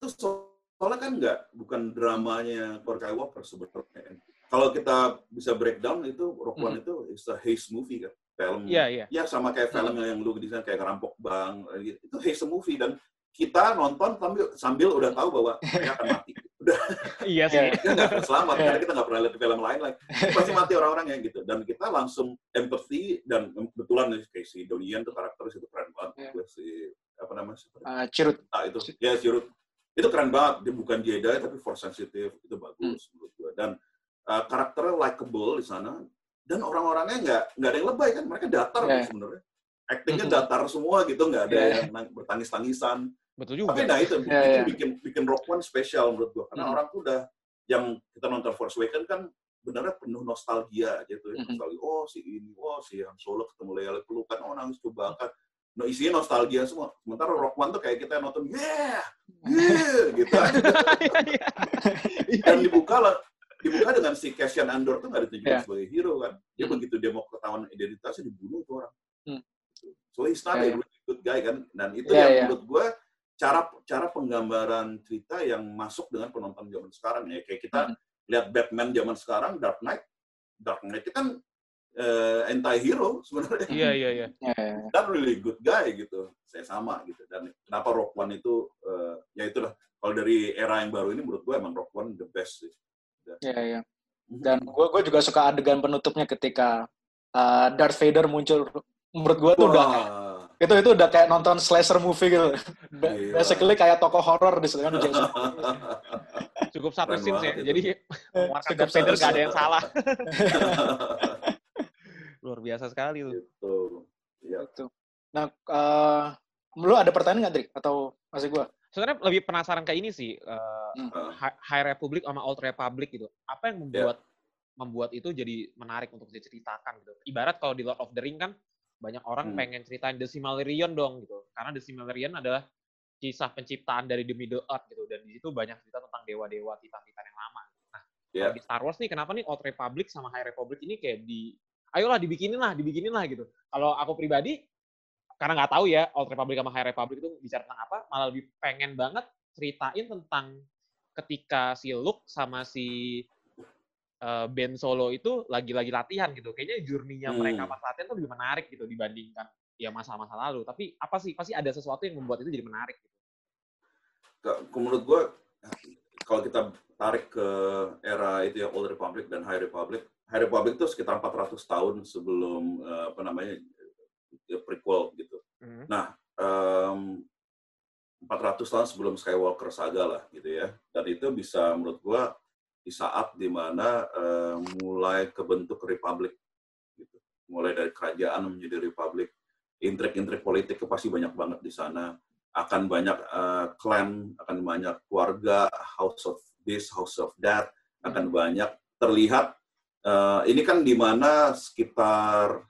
Speaker 2: itu soalnya kan nggak bukan dramanya Thor Skywalker sebetulnya. Kalau kita bisa breakdown itu Rock One itu is a haze movie kan, film.
Speaker 1: Iya, iya.
Speaker 2: Ya sama kayak film yang lu di sana kayak ngerampok bank, gitu. itu haze movie dan kita nonton sambil sambil udah tahu bahwa mereka akan mati. Udah
Speaker 1: Iya sih.
Speaker 3: Iya.
Speaker 2: kita nggak akan selamat
Speaker 3: Iya.
Speaker 2: karena kita nggak pernah lihat di film lain lagi pasti mati orang-orangnya gitu dan kita langsung empathy dan kebetulan nih, kayak si Donian tuh karakter itu keren banget
Speaker 3: Iya.
Speaker 2: Gue si apa namanya?
Speaker 3: Ah, Cirut.
Speaker 2: ah, itu ya Sirut itu keren banget dia bukan Jedi tapi force sensitive itu bagus
Speaker 3: Hmm.
Speaker 2: menurut gue dan uh, karakternya likable di sana dan orang-orangnya nggak nggak ada yang lebay kan mereka datar
Speaker 3: Iya.
Speaker 2: sebenarnya actingnya datar semua gitu nggak ada
Speaker 3: Iya.
Speaker 2: yang nang- bertangis-tangisan
Speaker 1: Betul juga.
Speaker 2: tapi nah itu
Speaker 3: Iya,
Speaker 2: bikin,
Speaker 3: iya.
Speaker 2: bikin bikin Rock One spesial menurut gua karena
Speaker 3: Mhm.
Speaker 2: orang tuh udah yang kita nonton Force Awakens kan benernya penuh nostalgia tuh ya.
Speaker 3: Mhm.
Speaker 2: Nostalgia, oh si ini, oh si Han Solo ketemu Leia pelukan, oh nangis coba kan. Nah, isinya nostalgia semua. Sementara Rock One tuh kayak kita nonton, yeah, yeah, gitu.
Speaker 1: Iya, iya.
Speaker 2: Dan dibuka lah, dibuka dengan si Cassian Andor tuh nggak ditunjukin
Speaker 3: Yeah.
Speaker 2: sebagai hero kan. Dia
Speaker 3: Hmm.
Speaker 2: begitu dia mau ketahuan identitasnya dibunuh tuh orang.
Speaker 3: Hmm.
Speaker 2: So he's not
Speaker 3: Yeah,
Speaker 2: a really good guy kan. Dan itu
Speaker 3: Yeah,
Speaker 2: yang
Speaker 3: yeah.
Speaker 2: menurut gue cara cara penggambaran cerita yang masuk dengan penonton zaman sekarang ya. Kayak kita
Speaker 3: Hmm.
Speaker 2: lihat Batman zaman sekarang, Dark Knight. Dark Knight itu kan eh, anti-hero sebenarnya.
Speaker 1: Iya iya iya.
Speaker 3: Ya, ya, ya.
Speaker 2: Dan really good guy gitu. Saya sama gitu. Dan kenapa Rock One itu eh, ya itulah kalau dari era yang baru ini menurut gue emang Rock One the best sih.
Speaker 3: Ya, ya. Dan gue gue juga suka adegan penutupnya ketika uh, Darth Vader muncul. Menurut gue tuh udah
Speaker 2: Wah.
Speaker 3: itu itu udah kayak nonton slasher movie gitu.
Speaker 2: Gila.
Speaker 3: Basically kayak tokoh horor di sana Jason.
Speaker 1: Cukup satu scene ya.
Speaker 2: banget itu.
Speaker 1: Jadi mengeluarkan
Speaker 3: Cukup
Speaker 1: Darth Vader
Speaker 3: satu
Speaker 1: nggak ada yang salah. Luar biasa sekali tuh.
Speaker 2: gitu. Ya.
Speaker 3: Gitu. Nah, uh, lu ada pertanyaan nggak, Drik? Atau masih gue?
Speaker 1: Sebenarnya lebih penasaran kayak ini sih.
Speaker 3: Hmm.
Speaker 2: Uh,
Speaker 1: Hi- High Republic sama Old Republic gitu. Apa yang membuat membuat itu jadi menarik untuk diceritakan gitu. Ibarat kalau di Lord of the Ring kan banyak orang
Speaker 2: Hmm.
Speaker 1: pengen ceritain The Silmarillion dong gitu. Karena The Silmarillion adalah kisah penciptaan dari The Middle Earth gitu dan di situ banyak cerita tentang dewa-dewa titan-titan yang lama. Nah,
Speaker 2: Ya.
Speaker 1: kalau di Star Wars nih kenapa nih Old Republic sama High Republic ini kayak di ayolah dibikinin lah, dibikinin lah gitu. Kalau aku pribadi karena nggak tahu ya Old Republic sama High Republic itu bicara tentang apa, malah lebih pengen banget ceritain tentang ketika si Luke sama si eh, Ben Solo itu lagi-lagi latihan gitu. Kayaknya journey-nya
Speaker 2: Hmm.
Speaker 1: mereka pas latihan tuh lebih menarik gitu dibandingkan ya masa-masa lalu. Tapi apa sih pasti ada sesuatu yang membuat itu jadi menarik gitu.
Speaker 2: Menurut gue kalau kita tarik ke era itu ya Old Republic dan High Republic, High Republic itu sekitar 400 tahun sebelum eh, apa namanya ya, prequel gitu.
Speaker 1: Hmm.
Speaker 2: Nah, em, 400 tahun sebelum Skywalker saga lah gitu ya. Dan itu bisa menurut gua di saat di mana eh, mulai kebentuk republik gitu. Mulai dari kerajaan menjadi republik. Intrik-intrik politik pasti banyak banget di sana. Akan banyak eh, clan, akan banyak keluarga, house of this, house of that, akan banyak terlihat eh, ini kan di mana sekitar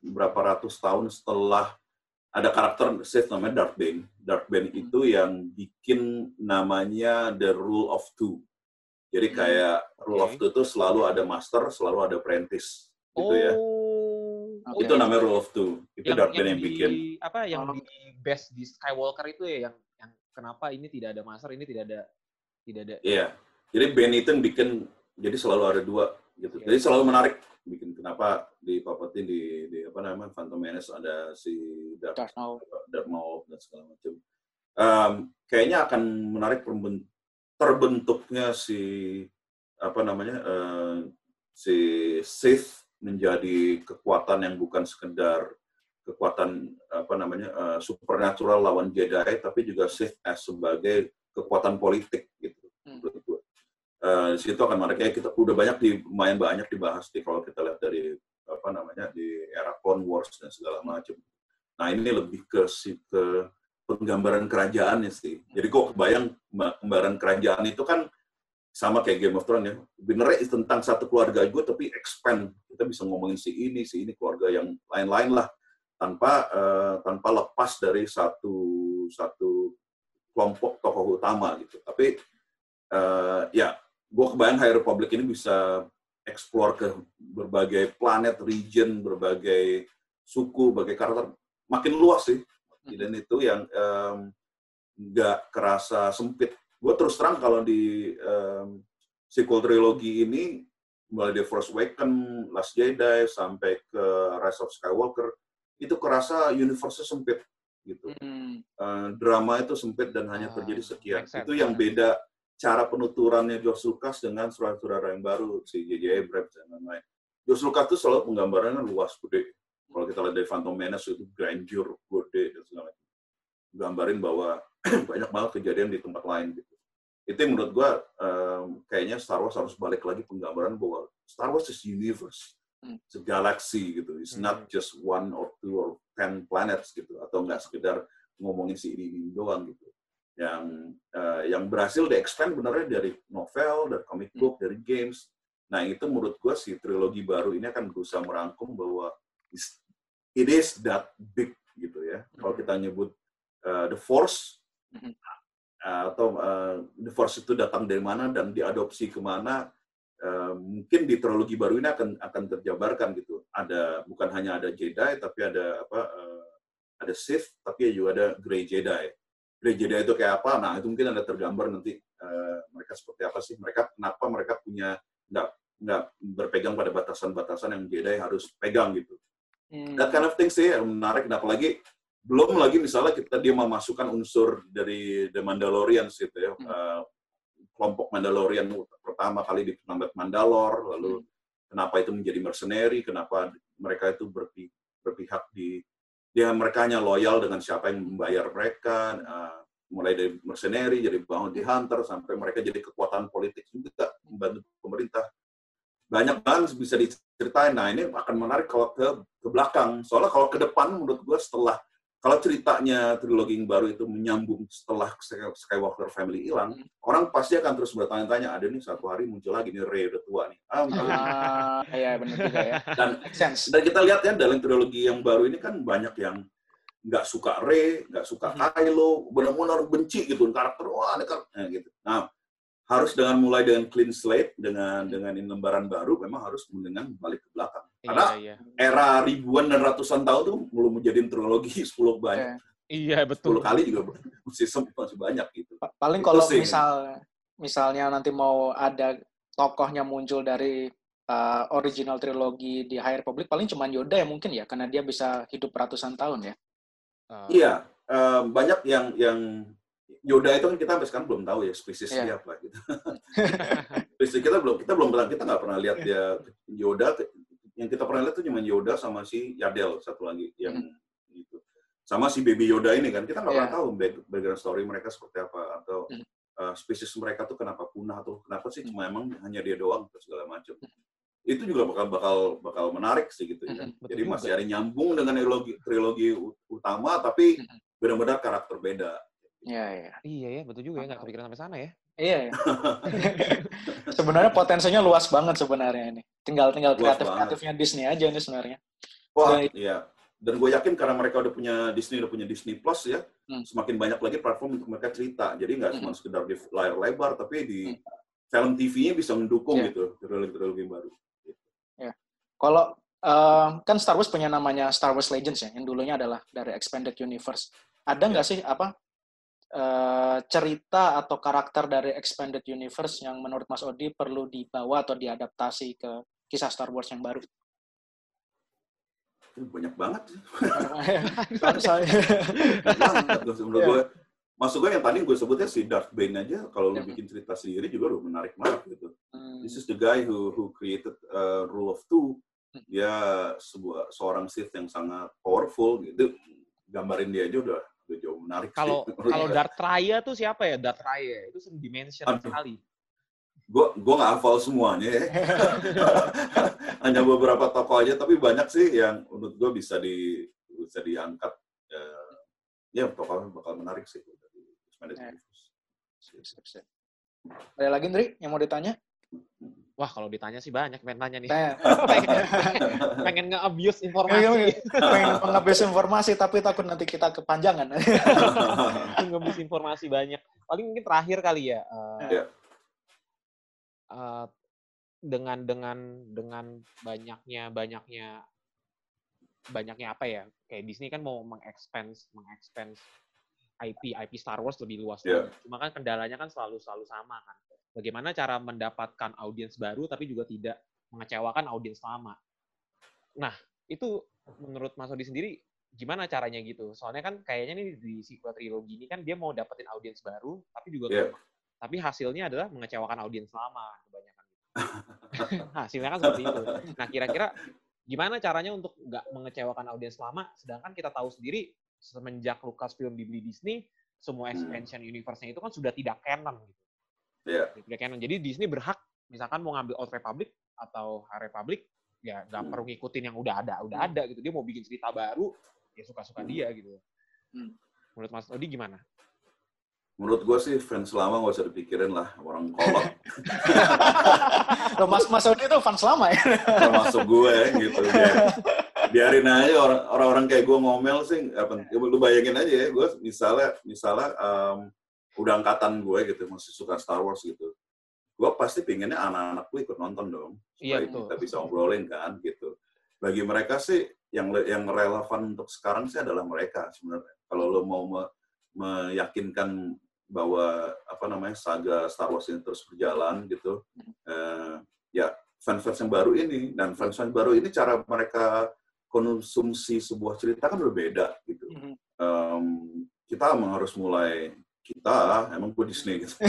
Speaker 2: berapa ratus tahun setelah ada karakter Sith namanya Darth Bane. Darth Bane itu yang bikin namanya The Rule of Two. Jadi
Speaker 3: Hmm,
Speaker 2: kayak Rule of. Two itu selalu ada master, selalu ada apprentice. Gitu ya.
Speaker 1: Oh,
Speaker 3: Oke.
Speaker 2: Itu namanya Rule of Two. Itu Darth Bane yang
Speaker 1: di,
Speaker 2: bikin.
Speaker 1: apa yang
Speaker 3: Oh.
Speaker 1: di best di Skywalker itu ya yang yang kenapa ini tidak ada master ini tidak ada tidak ada
Speaker 2: Iya. Jadi Bane itu yang bikin, jadi selalu ada dua. Gitu.
Speaker 1: Iya.
Speaker 2: Jadi selalu menarik. Bikin kenapa di Palpatine di, di apa namanya Phantom Menace ada si Darth
Speaker 3: Darth Maul.
Speaker 2: Darth Maul dan segala macam. Em, kayaknya akan menarik terbentuknya si apa namanya eh, si Sith menjadi kekuatan yang bukan sekedar kekuatan apa namanya eh, supernatural lawan Jedi, tapi juga Sith as sebagai kekuatan politik gitu. Eh, di situ akan menarik ya kita udah banyak di lumayan banyak dibahas di kalau kita lihat dari apa namanya di era Clone Wars dan segala macam. Nah ini lebih ke si ke penggambaran kerajaannya sih. Jadi kok kebayang penggambaran kerajaan itu kan sama kayak Game of Thrones ya. Benernya tentang satu keluarga gue tapi expand. Kita bisa ngomongin si ini, si ini keluarga yang lain-lain lah tanpa eh, tanpa lepas dari satu satu kelompok tokoh utama gitu. Tapi eh, ya gue kebayang High Republic ini bisa explore ke berbagai planet, region, berbagai suku, berbagai karakter makin luas sih. Dan itu yang nggak kerasa sempit. Gue terus terang kalau di em, sequel trilogi ini, mulai dari Force Awaken, Last Jedi, sampai ke Rise of Skywalker, itu kerasa universe sempit gitu.
Speaker 3: Hmm.
Speaker 2: Eh, drama itu sempit dan hanya
Speaker 1: Ah,
Speaker 2: terjadi sekian. Itu yang beda cara penuturannya George Lucas dengan saudara-saudara yang baru, si J.J. Abrams dan lain-lain. George Lucas itu selalu penggambarannya luas, gede. Kalau kita lihat dari Phantom Menace itu grandeur, gede, dan segala macam. Gambarin bahwa banyak banget kejadian di tempat lain gitu. Itu yang menurut gua em, kayaknya Star Wars harus balik lagi penggambaran bahwa Star Wars is universe.
Speaker 3: Hmm.
Speaker 2: It's a galaxy gitu. It's not
Speaker 1: Hmm.
Speaker 2: just one or two or ten planets gitu. Atau nggak sekedar ngomongin si ini, ini doang gitu yang eh, yang berhasil di-expand benernya dari novel, dari comic book, dari games. Nah itu menurut gue si trilogi baru ini akan berusaha merangkum bahwa it is that big gitu ya. Kalau kita nyebut eh, the force eh, atau eh, the force itu datang dari mana dan diadopsi ke mana, uh, mungkin di trilogi baru ini akan akan terjabarkan gitu. Ada bukan hanya ada Jedi tapi ada apa uh, ada Sith tapi juga ada Grey Jedi. Jedi itu kayak apa? Nah itu mungkin ada tergambar nanti uh, mereka seperti apa sih? Mereka kenapa mereka punya nggak nggak berpegang pada batasan-batasan yang Jedi harus pegang gitu. Hmm. That kind of thing sih yang menarik. Nah, apalagi belum lagi misalnya kita dia memasukkan unsur dari The Mandalorian gitu ya. Hmm. Uh, kelompok Mandalorian pertama kali di planet Mandalore, lalu hmm. kenapa itu menjadi mercenary, kenapa mereka itu berpi, berpihak di dia mereka hanya loyal dengan siapa yang membayar mereka, uh, mulai dari mercenary jadi bounty hunter sampai mereka jadi kekuatan politik juga membantu pemerintah. Banyak banget bisa diceritain. Nah ini akan menarik kalau ke ke belakang. Soalnya kalau ke depan menurut gue setelah kalau ceritanya trilogi yang baru itu menyambung setelah Skywalker family hilang, hmm. orang pasti akan terus bertanya-tanya, ada nih satu hari muncul lagi nih Rey udah tua nih.
Speaker 3: Ah, iya benar juga ya.
Speaker 2: Dan, dan kita lihat ya dalam trilogi yang baru ini kan banyak yang nggak suka Rey, nggak suka hmm. Kylo, benar-benar benci gitu karakter wah ini karakter gitu. Nah, harus dengan mulai dengan clean slate dengan dengan ini lembaran baru memang harus dengan balik ke belakang. Iya, karena iya, iya. era ribuan dan ratusan tahun tuh belum menjadi trilogi 10 banyak.
Speaker 1: Iya. Betul.
Speaker 2: 10 kali juga masih masih banyak gitu.
Speaker 3: Paling kalau misal misalnya nanti mau ada tokohnya muncul dari uh, original trilogi di High Republic paling cuma Yoda ya mungkin ya karena dia bisa hidup ratusan tahun ya.
Speaker 2: Uh. iya uh, banyak yang yang Yoda itu kan kita sampai sekarang belum tahu ya spesiesnya yeah. apa gitu. Spesies kita belum kita belum pernah kita nggak pernah lihat dia Yoda yang kita pernah lihat itu cuma Yoda sama si Yadel satu lagi yang hmm. gitu. Sama si baby Yoda ini kan kita nggak yeah. pernah tahu background story mereka seperti apa atau hmm. uh, spesies mereka tuh kenapa punah atau kenapa sih cuma emang hanya dia doang atau segala macam. Hmm. Itu juga bakal bakal bakal menarik sih gitu ya. Hmm, Jadi masih ada nyambung dengan trilogi trilogi utama tapi hmm. benar-benar karakter beda
Speaker 3: Iya, iya.
Speaker 1: Iya ya, betul juga ya, nggak kepikiran sampai sana ya.
Speaker 3: Iya, iya. sebenarnya potensinya luas banget sebenarnya ini. Tinggal tinggal kreatif-kreatifnya Disney aja nih sebenarnya.
Speaker 2: Wah, Dan, iya. Dan gue yakin karena mereka udah punya Disney, udah punya Disney Plus ya, hmm. semakin banyak lagi platform untuk mereka cerita. Jadi nggak hmm. cuma sekedar di layar lebar, tapi di hmm. film TV-nya bisa mendukung yeah. gitu, trilogi-trilogi baru. Gitu.
Speaker 3: Ya. Kalau uh, kan Star Wars punya namanya Star Wars Legends ya, yang dulunya adalah dari Expanded Universe. Ada nggak yeah. sih apa uh, cerita atau karakter dari expanded universe yang menurut Mas Odi perlu dibawa atau diadaptasi ke kisah Star Wars yang baru?
Speaker 2: Banyak banget. banget menurut gue. Maksud gue yang tadi gue sebutnya si Darth Bane aja kalau lu bikin cerita sendiri juga udah menarik banget gitu. Hmm. This is the guy who who created uh, Rule of Two. Hmm. Dia sebuah seorang Sith yang sangat powerful gitu. Gambarin dia aja udah udah jauh menarik
Speaker 1: kalau kalau Darth Raya tuh siapa ya? Darth Raya. Itu sering dimention sekali.
Speaker 2: Gue gue nggak hafal semuanya ya. Hanya beberapa tokoh aja tapi banyak sih yang menurut gue bisa di bisa diangkat ya, ya tokoh bakal menarik sih dari
Speaker 3: ya. Ada lagi, Ndri, yang mau ditanya?
Speaker 1: Wah, kalau ditanya sih banyak pengen tanya nih. pengen nge-abuse informasi. Iya,
Speaker 3: iya. pengen nge-abuse informasi, tapi takut nanti kita kepanjangan.
Speaker 1: nge-abuse informasi banyak. Paling mungkin terakhir kali ya. Uh, eh, yeah. uh, dengan dengan dengan banyaknya banyaknya banyaknya apa ya? Kayak Disney kan mau mengexpand mengexpand IP IP Star Wars lebih luas. Yeah. Cuma kan kendalanya kan selalu selalu sama kan bagaimana cara mendapatkan audiens baru tapi juga tidak mengecewakan audiens lama. Nah, itu menurut Mas Odi sendiri gimana caranya gitu? Soalnya kan kayaknya nih di sequel trilogi ini kan dia mau dapetin audiens baru tapi juga yeah. tapi hasilnya adalah mengecewakan audiens lama kebanyakan gitu. hasilnya kan seperti itu. Nah, kira-kira gimana caranya untuk nggak mengecewakan audiens lama sedangkan kita tahu sendiri semenjak Lucasfilm dibeli Disney semua hmm. expansion universe-nya itu kan sudah tidak canon gitu.
Speaker 2: Yeah.
Speaker 1: Canon. Jadi Disney berhak misalkan mau ngambil Old Republic atau High Republic ya nggak hmm. perlu ngikutin yang udah ada, udah hmm. ada gitu. Dia mau bikin cerita baru ya suka-suka hmm. dia gitu. Hmm. Menurut Mas Odi gimana?
Speaker 2: Menurut gue sih fans lama gak usah dipikirin lah orang kolot.
Speaker 3: mas Mas Odi itu fans lama ya?
Speaker 2: Termasuk gue gitu. Biar, biarin aja orang orang kayak gue ngomel sih. Apa, lu bayangin aja ya, gue misalnya misalnya um, udah angkatan gue gitu masih suka Star Wars gitu gue pasti pinginnya anak-anak gue ikut nonton dong.
Speaker 1: Iya,
Speaker 2: Supaya
Speaker 1: betul.
Speaker 2: kita bisa ngobrolin kan gitu. Bagi mereka sih yang yang relevan untuk sekarang sih adalah mereka sebenarnya. Kalau lo mau me- meyakinkan bahwa apa namanya saga Star Wars ini terus berjalan gitu, eh, ya fans-fans yang baru ini dan fans-fans baru ini cara mereka konsumsi sebuah cerita kan berbeda gitu. Em, kita harus mulai kita emang gue Disney gitu.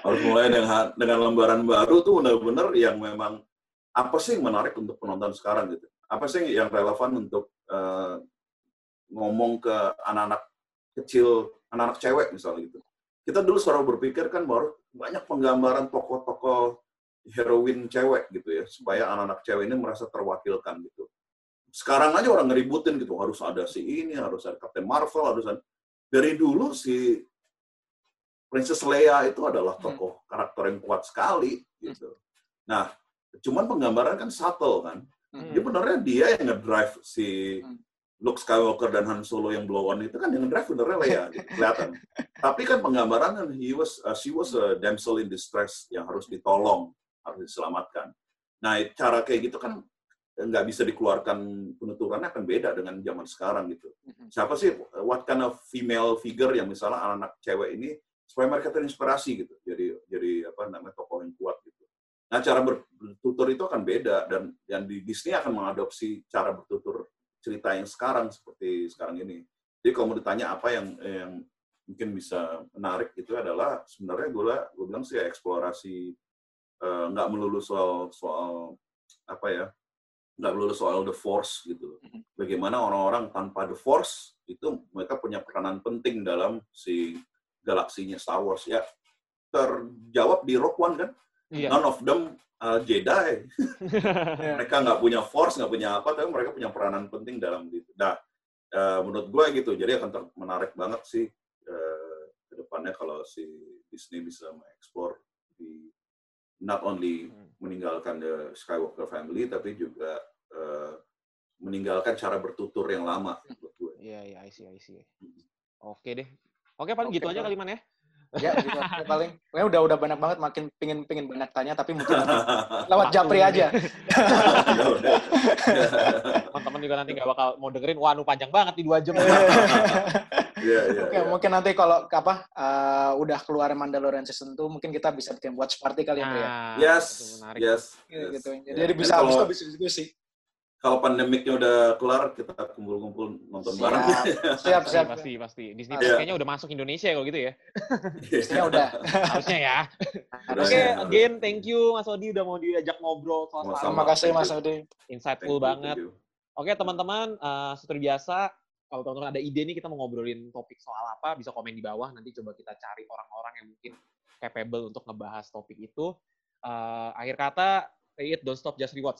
Speaker 2: harus mulai dengan dengan lembaran baru tuh benar-benar yang memang apa sih yang menarik untuk penonton sekarang gitu? Apa sih yang relevan untuk eh, ngomong ke anak-anak kecil anak-anak cewek misalnya gitu? Kita dulu selalu berpikir kan baru banyak penggambaran tokoh-tokoh heroin cewek gitu ya supaya anak-anak cewek ini merasa terwakilkan gitu. Sekarang aja orang ngeributin gitu harus ada si ini harus ada Captain Marvel harus ada dari dulu si Princess Leia itu adalah tokoh karakter yang kuat sekali gitu. Nah, cuman penggambaran kan subtle kan.
Speaker 3: Hmm.
Speaker 2: Dia benernya dia yang ngedrive si
Speaker 3: Hmm.
Speaker 2: Luke Skywalker dan Han Solo yang blow on itu kan yang ngedrive benernya Leia gitu, kelihatan. Tapi kan penggambaran kan he was uh, she was a damsel in distress yang harus ditolong, harus diselamatkan. Nah, cara kayak gitu kan nggak bisa dikeluarkan penuturannya akan beda dengan zaman sekarang gitu.
Speaker 3: Mhm.
Speaker 2: siapa sih what kind of female figure yang misalnya anak-anak cewek ini supaya mereka terinspirasi gitu jadi jadi apa namanya tokoh yang kuat gitu. Nah cara bertutur itu akan beda dan yang di Disney akan mengadopsi cara bertutur cerita yang sekarang seperti sekarang ini. Jadi kalau mau ditanya apa yang yang mungkin bisa menarik itu adalah sebenarnya gue gue bilang sih ya, eksplorasi eh, nggak melulu soal soal apa ya nggak melulu soal the force gitu
Speaker 3: Mhm.
Speaker 2: bagaimana orang-orang tanpa the force itu mereka punya peranan penting dalam si galaksinya Star Wars ya terjawab di Rogue One kan
Speaker 1: Iya.
Speaker 2: none of them uh, Jedi mereka nggak punya force nggak punya apa tapi mereka punya peranan penting dalam itu nah eh, menurut gue gitu jadi akan menarik banget sih eh, ke depannya kalau si Disney bisa mengeksplor di not only
Speaker 1: Hmm.
Speaker 2: meninggalkan the Skywalker family tapi juga eh, meninggalkan cara bertutur yang lama gue.
Speaker 1: Iya, iya, I see, I see. Oke deh. Oke, paling
Speaker 3: Oke,
Speaker 1: gitu aja
Speaker 3: Bang.
Speaker 1: kali Man ya.
Speaker 3: ya gitu aja paling Pokoknya udah udah banyak banget makin pingin pingin banyak tanya tapi mungkin lewat japri aja
Speaker 2: Ya udah.
Speaker 1: Teman-teman juga nanti nggak bakal mau dengerin, wah nu panjang banget di dua jam.
Speaker 2: Iya, iya,
Speaker 3: Oke,
Speaker 2: iya.
Speaker 3: mungkin nanti kalau apa eh, udah keluar Mandalorian season 2 mungkin kita bisa bikin watch party kali ya, Bro, ya.
Speaker 1: Nah,
Speaker 2: Yes, yes.
Speaker 3: Gitu,
Speaker 2: yes.
Speaker 3: gitu. Jadi,
Speaker 2: Ya.
Speaker 3: jadi bisa
Speaker 2: kalau,
Speaker 3: habis habis diskusi.
Speaker 2: Kalau pandemiknya udah kelar, kita kumpul-kumpul nonton
Speaker 3: Siap.
Speaker 2: bareng.
Speaker 3: Siap,
Speaker 1: Pasti,
Speaker 3: siap.
Speaker 1: pasti, pasti. Disney
Speaker 3: Iya.
Speaker 1: Plus kayaknya udah masuk Indonesia kalau gitu ya.
Speaker 3: Pastinya udah.
Speaker 1: Harusnya ya. Oke,
Speaker 2: ya.
Speaker 1: again, thank you Mas Odi udah mau diajak ngobrol soal
Speaker 3: Terima kasih Mas Odi.
Speaker 1: Insightful
Speaker 2: Thank you,
Speaker 1: banget.
Speaker 2: thank you.
Speaker 1: Oke, teman-teman, eh, seperti biasa, kalau teman-teman ada ide nih kita mau ngobrolin topik soal apa, bisa komen di bawah. Nanti coba kita cari orang-orang yang mungkin capable untuk ngebahas topik itu. Eh, akhir kata, say it, don't stop, just rewatch.